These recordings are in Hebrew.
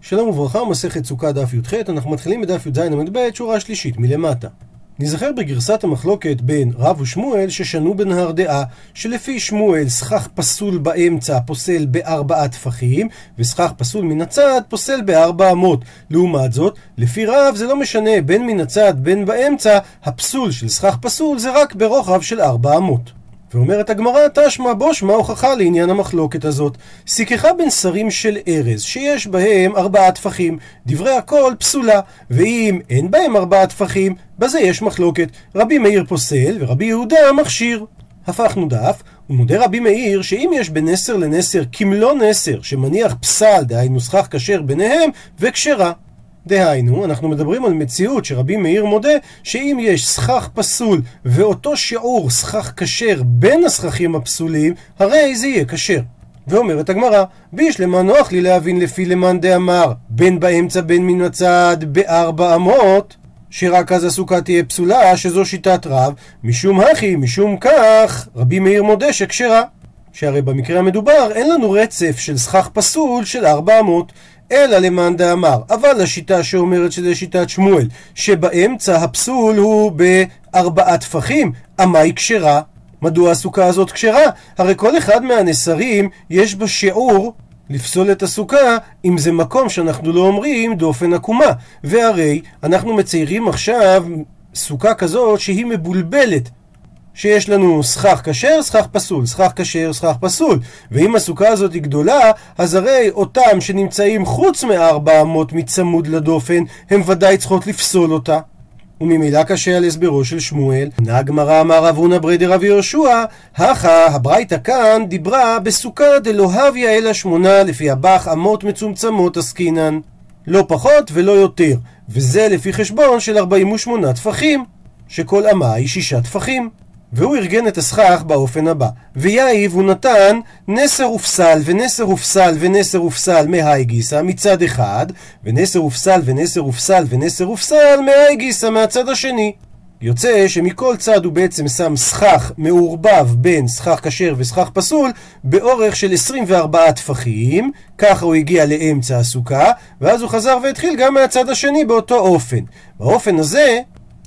שלום וברכה, מסכת סוכה דף י"ח, אנחנו מתחילים בדף י"ז עמוד ב', שורה שלישית מלמטה. נזכר בגרסת המחלוקת בין רב ושמואל ששנו בנהר דעה, שלפי שמואל סכך פסול באמצע פוסל בארבעה טפחים, וסכך פסול מן הצד פוסל בארבע אמות. לעומת זאת, לפי רב זה לא משנה בין מן הצד בין באמצע, הפסול של סכך פסול זה רק ברוחב של ארבע אמות. ואומרת הגמרא, תשמע בושמע הוכחה לעניין המחלוקת הזאת. סיככה בין שרים של ארז, שיש בהם ארבעה טפחים, דברי הכל פסולה, ואם אין בהם ארבעה טפחים, בזה יש מחלוקת. רבי מאיר פוסל ורבי יהודה מכשיר. הפכנו דף, ומודה רבי מאיר שאם יש בין נסר לנסר כמלוא נסר שמניח פסל, דהיינו סכך כשר ביניהם, וכשרה. דהיינו, אנחנו מדברים על מציאות שרבי מאיר מודה שאם יש סכך פסול ואותו שיעור סכך כשר בין הסככים הפסולים, הרי זה יהיה כשר. ואומרת הגמרא, בישלמה נוח לי להבין לפי למאן דאמר, בין באמצע בין מן הצד בארבע אמות, שרק אז הסוכה תהיה פסולה, שזו שיטת רב, משום הכי, משום כך, רבי מאיר מודה שכשרה. שהרי במקרה המדובר אין לנו רצף של סכך פסול של ארבע אמות, אלא למאן דאמר. אבל השיטה שאומרת שזה שיטת שמואל, שבאמצע הפסול הוא בארבעה טפחים, אמה היא כשרה? מדוע הסוכה הזאת כשרה? הרי כל אחד מהנסרים יש בה שיעור לפסול את הסוכה אם זה מקום שאנחנו לא אומרים דופן עקומה. והרי אנחנו מציירים עכשיו סוכה כזאת שהיא מבולבלת. שיש לנו סכך כשר, סכך פסול, סכך כשר, סכך פסול. ואם הסוכה הזאת היא גדולה, אז הרי אותם שנמצאים חוץ מארבע אמות מצמוד לדופן, הם ודאי צריכות לפסול אותה. וממילא קשה על הסברו של שמואל. ענה הגמרא אמר רב הונא ברי דרבי יהושע, הכה הברייתא כאן דיברה בסוכה דלא הביא אלא שמונה לפי הבח אמות מצומצמות עסקינן. לא פחות ולא יותר, וזה לפי חשבון של 48 טפחים, שכל אמה היא שישה טפחים. והוא ארגן את הסכך באופן הבא: ויאיב הוא נתן נסר ופסל ונסר ופסל ונסר ופסל מהאי גיסא מצד אחד, ונסר ופסל ונסר ופסל ונסר ופסל מהאי גיסא מהצד השני. יוצא שמכל צד הוא בעצם שם סכך מעורבב בין סכך כשר וסכך פסול באורך של 24 טפחים, ככה הוא הגיע לאמצע הסוכה, ואז הוא חזר והתחיל גם מהצד השני באותו אופן. באופן הזה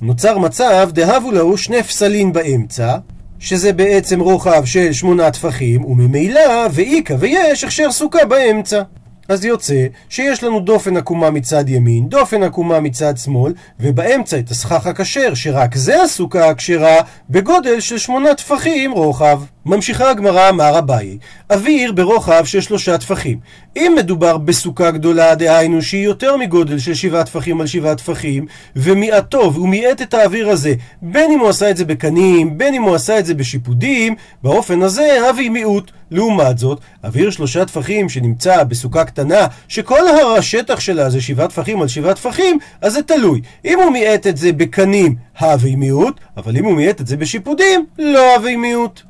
נוצר מצב דהבו להו שני פסלים באמצע, שזה בעצם רוחב של שמונה טפחים, וממילא ואיכא ויש הכשר סוכה באמצע. אז יוצא שיש לנו דופן עקומה מצד ימין, דופן עקומה מצד שמאל, ובאמצע את הסכך הכשר, שרק זה הסוכה הכשרה, בגודל של שמונה טפחים רוחב. ממשיכה הגמרא אמר אביי, אוויר ברוחב של שלושה טפחים. אם מדובר בסוכה גדולה, דהיינו שהיא יותר מגודל של שבעה טפחים על שבעה טפחים, ומיעטו, והוא מיעט את האוויר הזה, בין אם הוא עשה את זה בקנים, בין אם הוא עשה את זה בשיפודים, באופן הזה אבי מיעוט. לעומת זאת, אוויר שלושה טפחים שנמצא בסוכה קטנה, שכל השטח שלה זה שבעה טפחים על שבעה טפחים, אז זה תלוי. אם הוא מיעט את זה בקנים, האבי מיעוט, אבל אם הוא מיעט את זה בשיפודים, לא אבי מיעוט.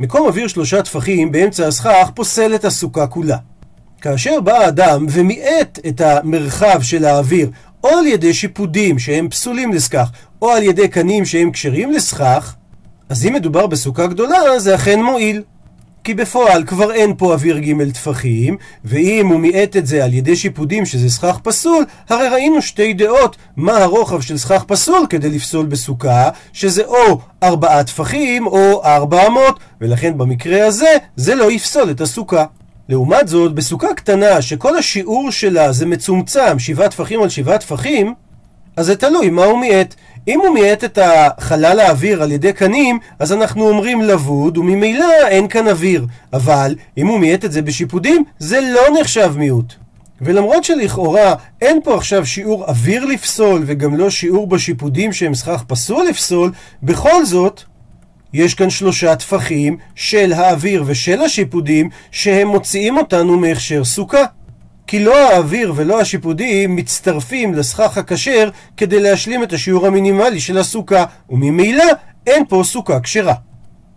מקום אוויר שלושה טפחים באמצע הסכך פוסל את הסוכה כולה. כאשר בא האדם ומיעט את המרחב של האוויר או על ידי שיפודים שהם פסולים לסכך או על ידי קנים שהם כשרים לסכך אז אם מדובר בסוכה גדולה זה אכן מועיל. כי בפועל כבר אין פה אוויר ג' טפחים, ואם הוא מיעט את זה על ידי שיפודים שזה סכך פסול, הרי ראינו שתי דעות מה הרוחב של סכך פסול כדי לפסול בסוכה, שזה או ארבעה טפחים או ארבע אמות, ולכן במקרה הזה זה לא יפסול את הסוכה. לעומת זאת, בסוכה קטנה שכל השיעור שלה זה מצומצם, שבעה טפחים על שבעה טפחים, אז זה תלוי מה הוא מיעט. אם הוא מיעט את החלל האוויר על ידי קנים, אז אנחנו אומרים לבוד, וממילא אין כאן אוויר. אבל אם הוא מיעט את זה בשיפודים, זה לא נחשב מיעוט. ולמרות שלכאורה אין פה עכשיו שיעור אוויר לפסול, וגם לא שיעור בשיפודים שהם סכך פסול לפסול, בכל זאת, יש כאן שלושה טפחים של האוויר ושל השיפודים, שהם מוציאים אותנו מהכשר סוכה. כי לא האוויר ולא השיפודים מצטרפים לסכך הכשר כדי להשלים את השיעור המינימלי של הסוכה, וממילא אין פה סוכה כשרה.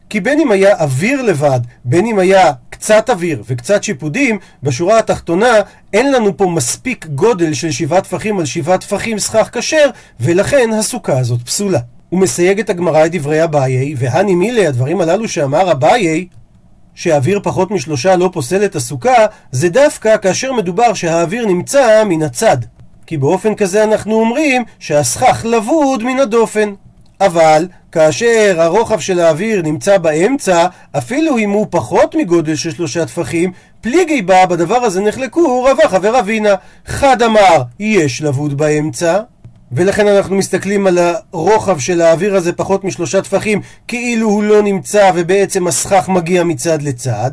כי בין אם היה אוויר לבד, בין אם היה קצת אוויר וקצת שיפודים, בשורה התחתונה אין לנו פה מספיק גודל של שבעה טפחים על שבעה טפחים סכך כשר, ולכן הסוכה הזאת פסולה. הוא מסייג את הגמרא את דברי אביי, והני מילי, הדברים הללו שאמר אביי, שהאוויר פחות משלושה לא פוסל את הסוכה, זה דווקא כאשר מדובר שהאוויר נמצא מן הצד. כי באופן כזה אנחנו אומרים שהסכך לבוד מן הדופן. אבל כאשר הרוחב של האוויר נמצא באמצע, אפילו אם הוא פחות מגודל של שלושה טפחים, פליגי בה בדבר הזה נחלקו רבחה ורבינה. חד אמר, יש לבוד באמצע, ולכן אנחנו מסתכלים על הרוחב של האוויר הזה פחות משלושה טפחים, כאילו הוא לא נמצא ובעצם הסכך מגיע מצד לצד.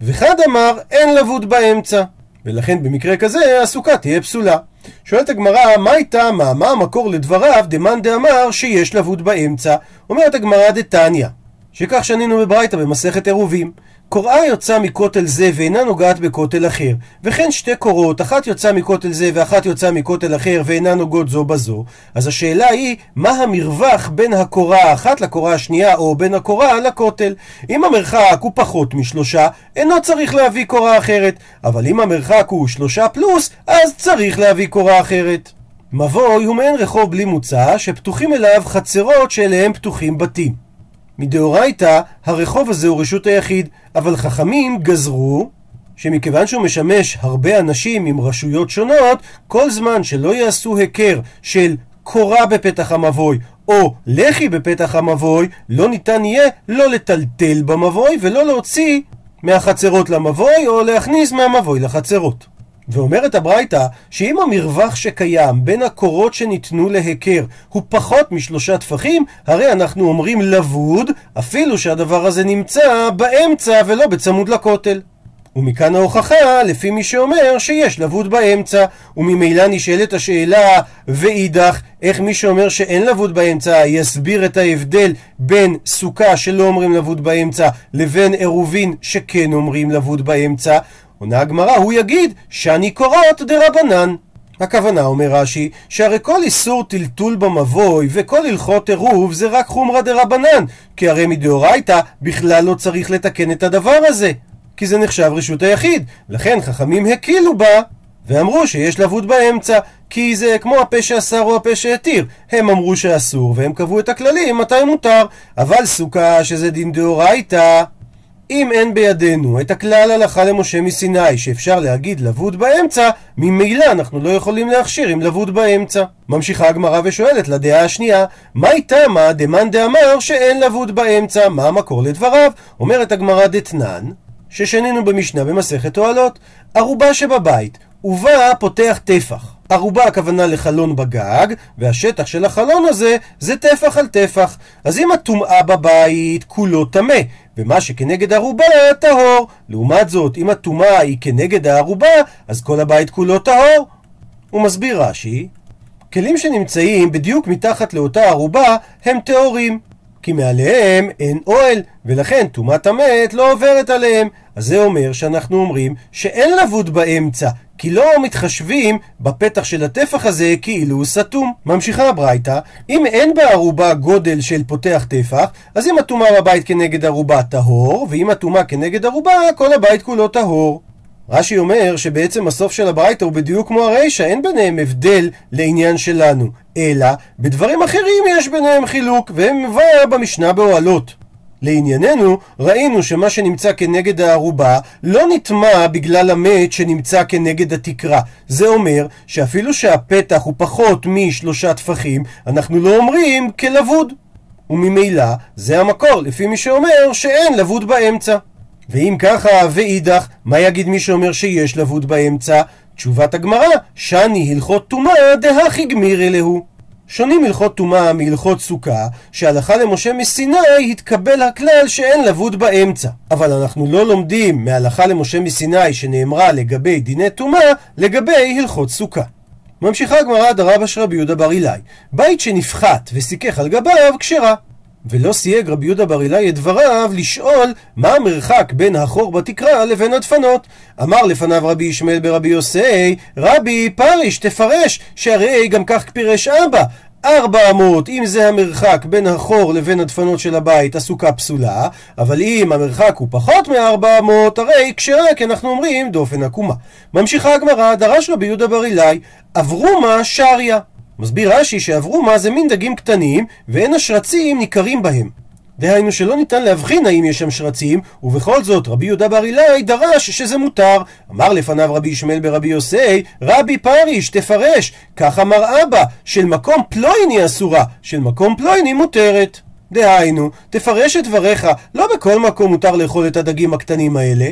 וחד אמר, אין לבוד באמצע. ולכן במקרה כזה הסוכה תהיה פסולה. שואלת הגמרא, מה הייתה מה? מה המקור לדבריו דמאן דאמר שיש לבוד באמצע? אומרת הגמרא דתניא, שכך שנינו בברייתא במסכת עירובים. קוראה יוצאה מכותל זה ואינה נוגעת בכותל אחר, וכן שתי קורות, אחת יוצאה מכותל זה ואחת יוצאה מכותל אחר ואינה נוגעות זו בזו, אז השאלה היא, מה המרווח בין הקורה האחת לקורה השנייה, או בין הקורה לכותל? אם המרחק הוא פחות משלושה, אינו צריך להביא קורה אחרת, אבל אם המרחק הוא שלושה פלוס, אז צריך להביא קורה אחרת. מבוי הוא מעין רחוב בלי מוצא, שפתוחים אליו חצרות שאליהם פתוחים בתים. מדאורייתא, הרחוב הזה הוא רשות היחיד, אבל חכמים גזרו שמכיוון שהוא משמש הרבה אנשים עם רשויות שונות, כל זמן שלא יעשו היכר של קורה בפתח המבוי או לחי בפתח המבוי, לא ניתן יהיה לא לטלטל במבוי ולא להוציא מהחצרות למבוי או להכניס מהמבוי לחצרות. ואומרת הברייתא שאם המרווח שקיים בין הקורות שניתנו להיכר הוא פחות משלושה טפחים, הרי אנחנו אומרים לבוד, אפילו שהדבר הזה נמצא באמצע ולא בצמוד לכותל. ומכאן ההוכחה, לפי מי שאומר שיש לבוד באמצע, וממילא נשאלת השאלה, ואידך, איך מי שאומר שאין לבוד באמצע יסביר את ההבדל בין סוכה שלא אומרים לבוד באמצע, לבין עירובין שכן אומרים לבוד באמצע? עונה הגמרא, הוא יגיד שאני קורות דרבנן. הכוונה, אומר רש"י, שהרי כל איסור טלטול במבוי וכל הלכות עירוב זה רק חומרא דרבנן, כי הרי מדאורייתא בכלל לא צריך לתקן את הדבר הזה, כי זה נחשב רשות היחיד, לכן חכמים הקילו בה ואמרו שיש לבוד באמצע, כי זה כמו הפה שאסר או הפה שהתיר. הם אמרו שאסור, והם קבעו את הכללים מתי מותר. אבל סוכה שזה דין דאורייתא, אם אין בידינו את הכלל הלכה למשה מסיני שאפשר להגיד לבוד באמצע, ממילא אנחנו לא יכולים להכשיר עם לבוד באמצע. ממשיכה הגמרא ושואלת לדעה השנייה, מהי תמה דמאן דאמר שאין לבוד באמצע? מה המקור לדבריו? אומרת הגמרא דתנן, ששנינו במשנה במסכת אוהלות, ערובה שבבית, ובה פותח טפח. ערובה הכוונה לחלון בגג, והשטח של החלון הזה זה טפח על טפח. אז אם הטומאה בבית כולו טמא, ומה שכנגד ערובה טהור. לעומת זאת, אם הטומאה היא כנגד הערובה, אז כל הבית כולו טהור. הוא מסביר רש"י, כלים שנמצאים בדיוק מתחת לאותה ערובה הם טהורים. כי מעליהם אין אוהל, ולכן טומאת המת לא עוברת עליהם. אז זה אומר שאנחנו אומרים שאין לבוד באמצע, כי לא מתחשבים בפתח של הטפח הזה כאילו הוא סתום. ממשיכה הברייתא, אם אין בערובה גודל של פותח טפח, אז אם הטומאה בבית כנגד ערובה טהור, ואם הטומאה כנגד ערובה, כל הבית כולו טהור. רש"י אומר שבעצם הסוף של הברייתא הוא בדיוק כמו הרישא, אין ביניהם הבדל לעניין שלנו, אלא בדברים אחרים יש ביניהם חילוק, והם מבואר במשנה באוהלות. לענייננו, ראינו שמה שנמצא כנגד הערובה לא נטמע בגלל המת שנמצא כנגד התקרה. זה אומר שאפילו שהפתח הוא פחות משלושה טפחים, אנחנו לא אומרים כלבוד. וממילא זה המקור לפי מי שאומר שאין לבוד באמצע. ואם ככה, ואידך, מה יגיד מי שאומר שיש לבוד באמצע? תשובת הגמרא, שאני הלכות טומאה דהכי גמירי להו. שונים הלכות טומאה מהלכות סוכה, שהלכה למשה מסיני התקבל הכלל שאין לבוד באמצע. אבל אנחנו לא לומדים מהלכה למשה מסיני שנאמרה לגבי דיני טומאה, לגבי הלכות סוכה. ממשיכה הגמרא דרבא של רבי יהודה בר אילאי, בית שנפחת וסיכך על גביו כשרה. ולא סייג רבי יהודה בר אילאי את דבריו לשאול מה המרחק בין החור בתקרה לבין הדפנות. אמר לפניו רבי ישמעאל ברבי יוסי, רבי פריש תפרש, שהרי גם כך פירש אבא. ארבע אמות, אם זה המרחק בין החור לבין הדפנות של הבית, הסוכה פסולה, אבל אם המרחק הוא פחות מארבע אמות, הרי כשרה, כי אנחנו אומרים דופן עקומה. ממשיכה הגמרא, דרש רבי יהודה בר אילאי, עברו מה שריה. מסביר רש"י שעברו מה זה מין דגים קטנים, ואין השרצים ניכרים בהם. דהיינו שלא ניתן להבחין האם יש שם שרצים, ובכל זאת רבי יהודה בר אילאי דרש שזה מותר. אמר לפניו רבי ישמעאל ברבי יוסי, רבי פריש, תפרש, כך אמר אבא, של מקום פלויני אסורה, של מקום פלויני מותרת. דהיינו, תפרש את דבריך, לא בכל מקום מותר לאכול את הדגים הקטנים האלה,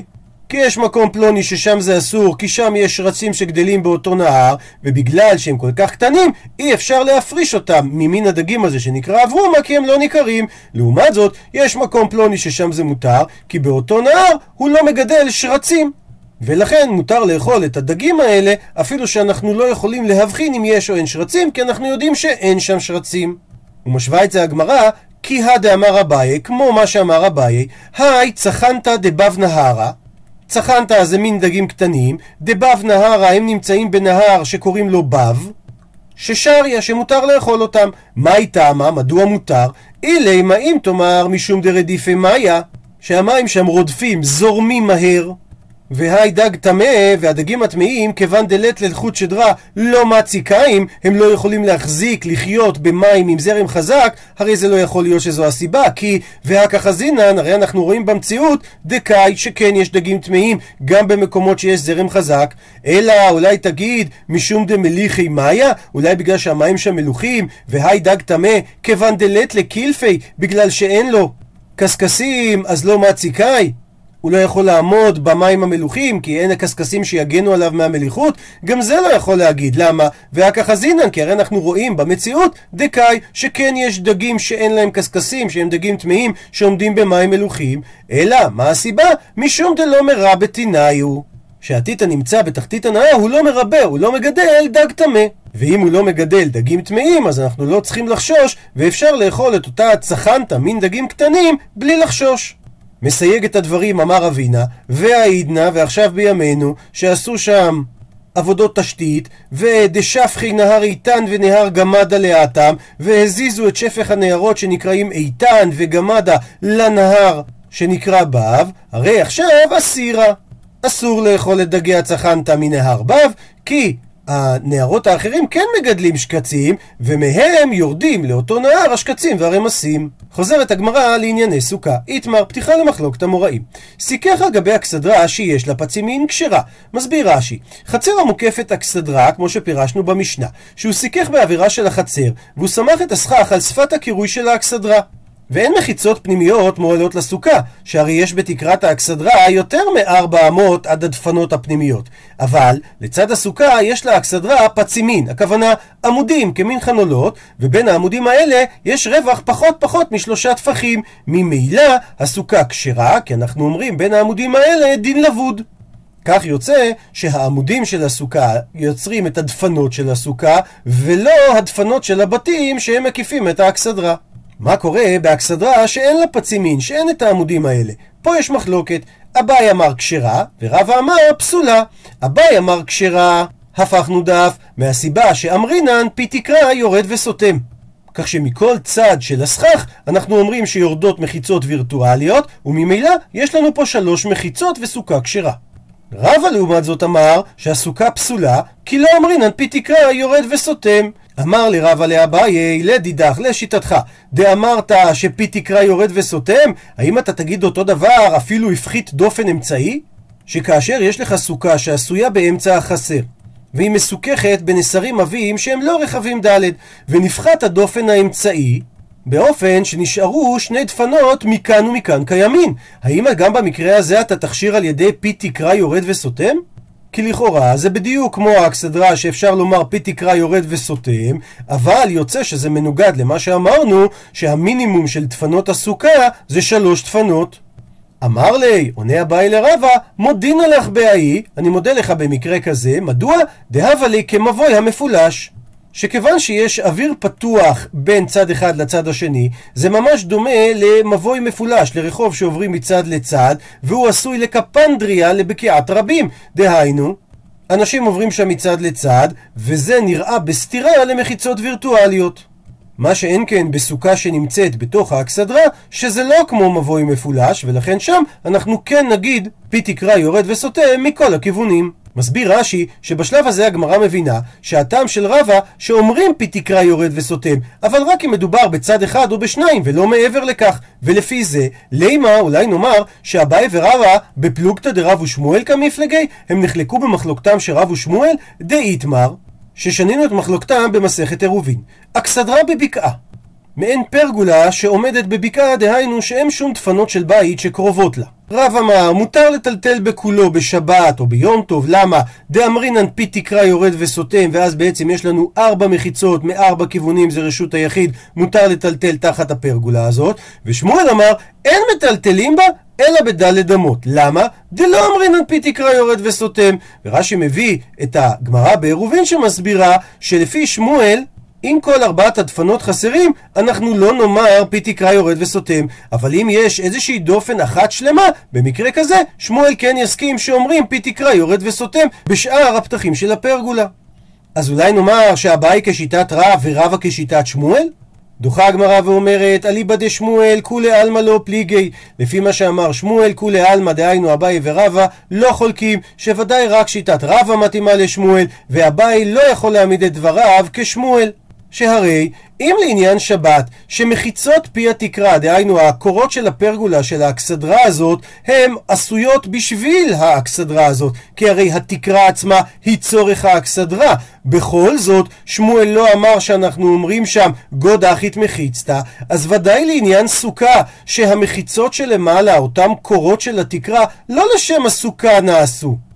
כי יש מקום פלוני ששם זה אסור, כי שם יש שרצים שגדלים באותו נהר, ובגלל שהם כל כך קטנים, אי אפשר להפריש אותם ממין הדגים הזה שנקרא אברומה, כי הם לא ניכרים. לעומת זאת, יש מקום פלוני ששם זה מותר, כי באותו נהר הוא לא מגדל שרצים. ולכן מותר לאכול את הדגים האלה, אפילו שאנחנו לא יכולים להבחין אם יש או אין שרצים, כי אנחנו יודעים שאין שם שרצים. ומשווה את זה הגמרא, כי הדאמר אביי, כמו מה שאמר אביי, היי צחנת דבב נהרה, צחנת זה מין דגים קטנים, דבב נהרה הם נמצאים בנהר שקוראים לו בב, ששריה שמותר לאכול אותם. מהי טעמה? מדוע מותר? אילי מה אם תאמר משום דרדיפי מאיה, שהמים שם רודפים, זורמים מהר. והי דג טמא, והדגים הטמאים, כיוון דלת ללחוט שדרה לא מציקאים, הם לא יכולים להחזיק, לחיות במים עם זרם חזק, הרי זה לא יכול להיות שזו הסיבה, כי והכחזינן, הרי אנחנו רואים במציאות, דקאי שכן יש דגים טמאים גם במקומות שיש זרם חזק, אלא אולי תגיד, משום דמליכי מאיה, אולי בגלל שהמים שם מלוכים, והי דג טמא, כיוון דלת לקילפי, בגלל שאין לו קשקשים, אז לא מציקאי. הוא לא יכול לעמוד במים המלוכים, כי אין הקשקשים שיגנו עליו מהמליחות, גם זה לא יכול להגיד. למה? והככה זינן, כי הרי אנחנו רואים במציאות דקאי שכן יש דגים שאין להם קשקשים, שהם דגים טמאים, שעומדים במים מלוכים, אלא, מה הסיבה? משום דלא מרע בתינאיו. שהטיט הנמצא בתחתית הנאה הוא לא מרבה, הוא לא מגדל דג טמא. ואם הוא לא מגדל דגים טמאים, אז אנחנו לא צריכים לחשוש, ואפשר לאכול את אותה צחנתה, מין דגים קטנים, בלי לחשוש. מסייג את הדברים אמר אבינה, והעידנה, ועכשיו בימינו, שעשו שם עבודות תשתית, ודשפכי נהר איתן ונהר גמדה לאטם, והזיזו את שפך הנהרות שנקראים איתן וגמדה לנהר שנקרא בב, הרי עכשיו אסירה. אסור לאכול את דגי הצחנתה מנהר בב, כי הנערות האחרים כן מגדלים שקצים, ומהם יורדים לאותו נהר השקצים והרמסים. חוזרת הגמרא לענייני סוכה. איתמר, פתיחה למחלוקת המוראים. סיכך על גבי אכסדרה שיש לה פצימין כשרה. מסביר רש"י, חצר המוקפת אכסדרה, כמו שפירשנו במשנה, שהוא סיכך באווירה של החצר, והוא סמך את הסכך על שפת הקירוי של האכסדרה. ואין מחיצות פנימיות מועלות לסוכה, שהרי יש בתקרת האכסדרה יותר מארבע אמות עד הדפנות הפנימיות. אבל לצד הסוכה יש לאכסדרה פצימין, הכוונה עמודים כמין חנולות, ובין העמודים האלה יש רווח פחות פחות משלושה טפחים. ממילא הסוכה כשרה, כי אנחנו אומרים בין העמודים האלה דין לבוד. כך יוצא שהעמודים של הסוכה יוצרים את הדפנות של הסוכה, ולא הדפנות של הבתים שהם מקיפים את האכסדרה. מה קורה באכסדרה שאין לה פצימין, שאין את העמודים האלה? פה יש מחלוקת. אביי אמר כשרה, ורבא אמר פסולה. אביי אמר כשרה, הפכנו דף, מהסיבה שאמרינן פי תקרא יורד וסותם. כך שמכל צד של הסכך אנחנו אומרים שיורדות מחיצות וירטואליות, וממילא יש לנו פה שלוש מחיצות וסוכה כשרה. רבא לעומת זאת אמר שהסוכה פסולה, כי לא אמרינן פי תקרא יורד וסותם. אמר לרבא לאביי, לדידך, לשיטתך, דאמרת שפי תקרא יורד וסותם, האם אתה תגיד אותו דבר, אפילו הפחית דופן אמצעי? שכאשר יש לך סוכה שעשויה באמצע החסר, והיא מסוככת בנסרים עבים שהם לא רכבים ד', ונפחת הדופן האמצעי, באופן שנשארו שני דפנות מכאן ומכאן קיימים. האם גם במקרה הזה אתה תכשיר על ידי פי תקרא יורד וסותם? כי לכאורה זה בדיוק כמו האכסדרה שאפשר לומר פי תקרא יורד וסותם, אבל יוצא שזה מנוגד למה שאמרנו שהמינימום של דפנות הסוכה זה שלוש דפנות. אמר לי, עונה הבאי לרבה, מודין עליך בהאי, אני מודה לך במקרה כזה, מדוע? דהבה לי כמבוי המפולש. שכיוון שיש אוויר פתוח בין צד אחד לצד השני, זה ממש דומה למבוי מפולש, לרחוב שעוברים מצד לצד, והוא עשוי לקפנדריה לבקיעת רבים. דהיינו, אנשים עוברים שם מצד לצד, וזה נראה בסתירה למחיצות וירטואליות. מה שאין כן בסוכה שנמצאת בתוך האכסדרה, שזה לא כמו מבוי מפולש, ולכן שם אנחנו כן נגיד פי תקרא יורד וסוטה מכל הכיוונים. מסביר רש"י שבשלב הזה הגמרא מבינה שהטעם של רבא שאומרים פי תקרא יורד וסותם, אבל רק אם מדובר בצד אחד או בשניים ולא מעבר לכך. ולפי זה, לימה אולי נאמר שאביי ורבא בפלוגתא דרב ושמואל כמפלגי, הם נחלקו במחלוקתם של רב ושמואל דאיתמר, ששנינו את מחלוקתם במסכת עירובין. אכסדרה בבקעה. מעין פרגולה שעומדת בבקעה, דהיינו שאין שום דפנות של בית שקרובות לה. רב אמר, מותר לטלטל בכולו בשבת או ביום טוב, למה? דאמרינן פי תקרא יורד וסותם, ואז בעצם יש לנו ארבע מחיצות מארבע כיוונים, זה רשות היחיד, מותר לטלטל תחת הפרגולה הזאת. ושמואל אמר, אין מטלטלים בה, אלא בדלת אמות. למה? דלא אמרינן פי תקרא יורד וסותם. ורש"י מביא את הגמרא בעירובין שמסבירה שלפי שמואל אם כל ארבעת הדפנות חסרים, אנחנו לא נאמר פי תקרא יורד וסותם. אבל אם יש איזושהי דופן אחת שלמה, במקרה כזה, שמואל כן יסכים שאומרים פי תקרא יורד וסותם בשאר הפתחים של הפרגולה. אז אולי נאמר שהבאי כשיטת רב ורבא כשיטת שמואל? דוחה הגמרא ואומרת, אליבא דשמואל כולי עלמא לא פליגי. לפי מה שאמר שמואל, כולי עלמא דהיינו אביי ורבא, לא חולקים, שוודאי רק שיטת רבא מתאימה לשמואל, ואביי לא יכול להעמיד את דבריו כשמואל. שהרי אם לעניין שבת, שמחיצות פי התקרה, דהיינו הקורות של הפרגולה של האכסדרה הזאת, הן עשויות בשביל האכסדרה הזאת, כי הרי התקרה עצמה היא צורך האכסדרה. בכל זאת, שמואל לא אמר שאנחנו אומרים שם גוד אחית מחיצתא, אז ודאי לעניין סוכה, שהמחיצות שלמעלה, אותם קורות של התקרה, לא לשם הסוכה נעשו.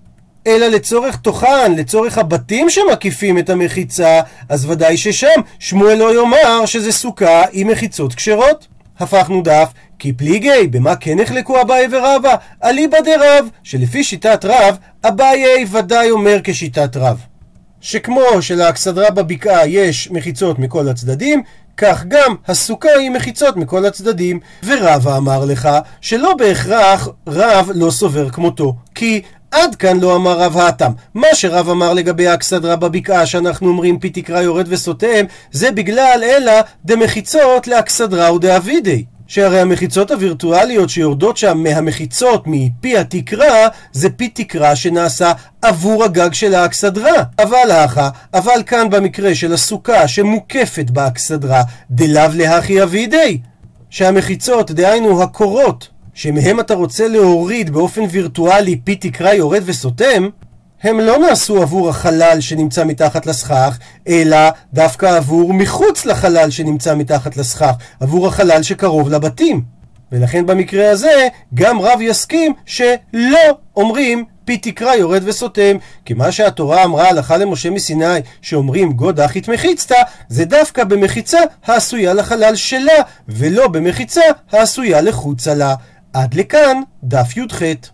אלא לצורך תוכן, לצורך הבתים שמקיפים את המחיצה, אז ודאי ששם שמואל לא יאמר שזה סוכה עם מחיצות כשרות. הפכנו דף, כי פליגי, במה כן נחלקו אביי ורבא? אליבא דרב, שלפי שיטת רב, אביי ודאי אומר כשיטת רב. שכמו שלאכסדרה בבקעה יש מחיצות מכל הצדדים, כך גם הסוכה היא מחיצות מכל הצדדים. ורבא אמר לך שלא בהכרח רב לא סובר כמותו, כי עד כאן לא אמר רב האטם. מה שרב אמר לגבי האכסדרה בבקעה, שאנחנו אומרים פי תקרא יורד וסותם, זה בגלל אלא דמחיצות לאכסדרה ודאבידי. שהרי המחיצות הווירטואליות שיורדות שם מהמחיצות, מפי התקרה, זה פי תקרה שנעשה עבור הגג של האכסדרה. אבל האחה, אבל כאן במקרה של הסוכה שמוקפת באכסדרה, דלאו להכי אבידי. שהמחיצות, דהיינו הקורות, שמהם אתה רוצה להוריד באופן וירטואלי פי תקרה יורד וסותם, הם לא נעשו עבור החלל שנמצא מתחת לסכך, אלא דווקא עבור מחוץ לחלל שנמצא מתחת לסכך, עבור החלל שקרוב לבתים. ולכן במקרה הזה, גם רב יסכים שלא אומרים פי תקרא יורד וסותם. כי מה שהתורה אמרה הלכה למשה מסיני, שאומרים גוד אחית מחיצתא, זה דווקא במחיצה העשויה לחלל שלה, ולא במחיצה העשויה לחוצה לה. עד לכאן דף י"ח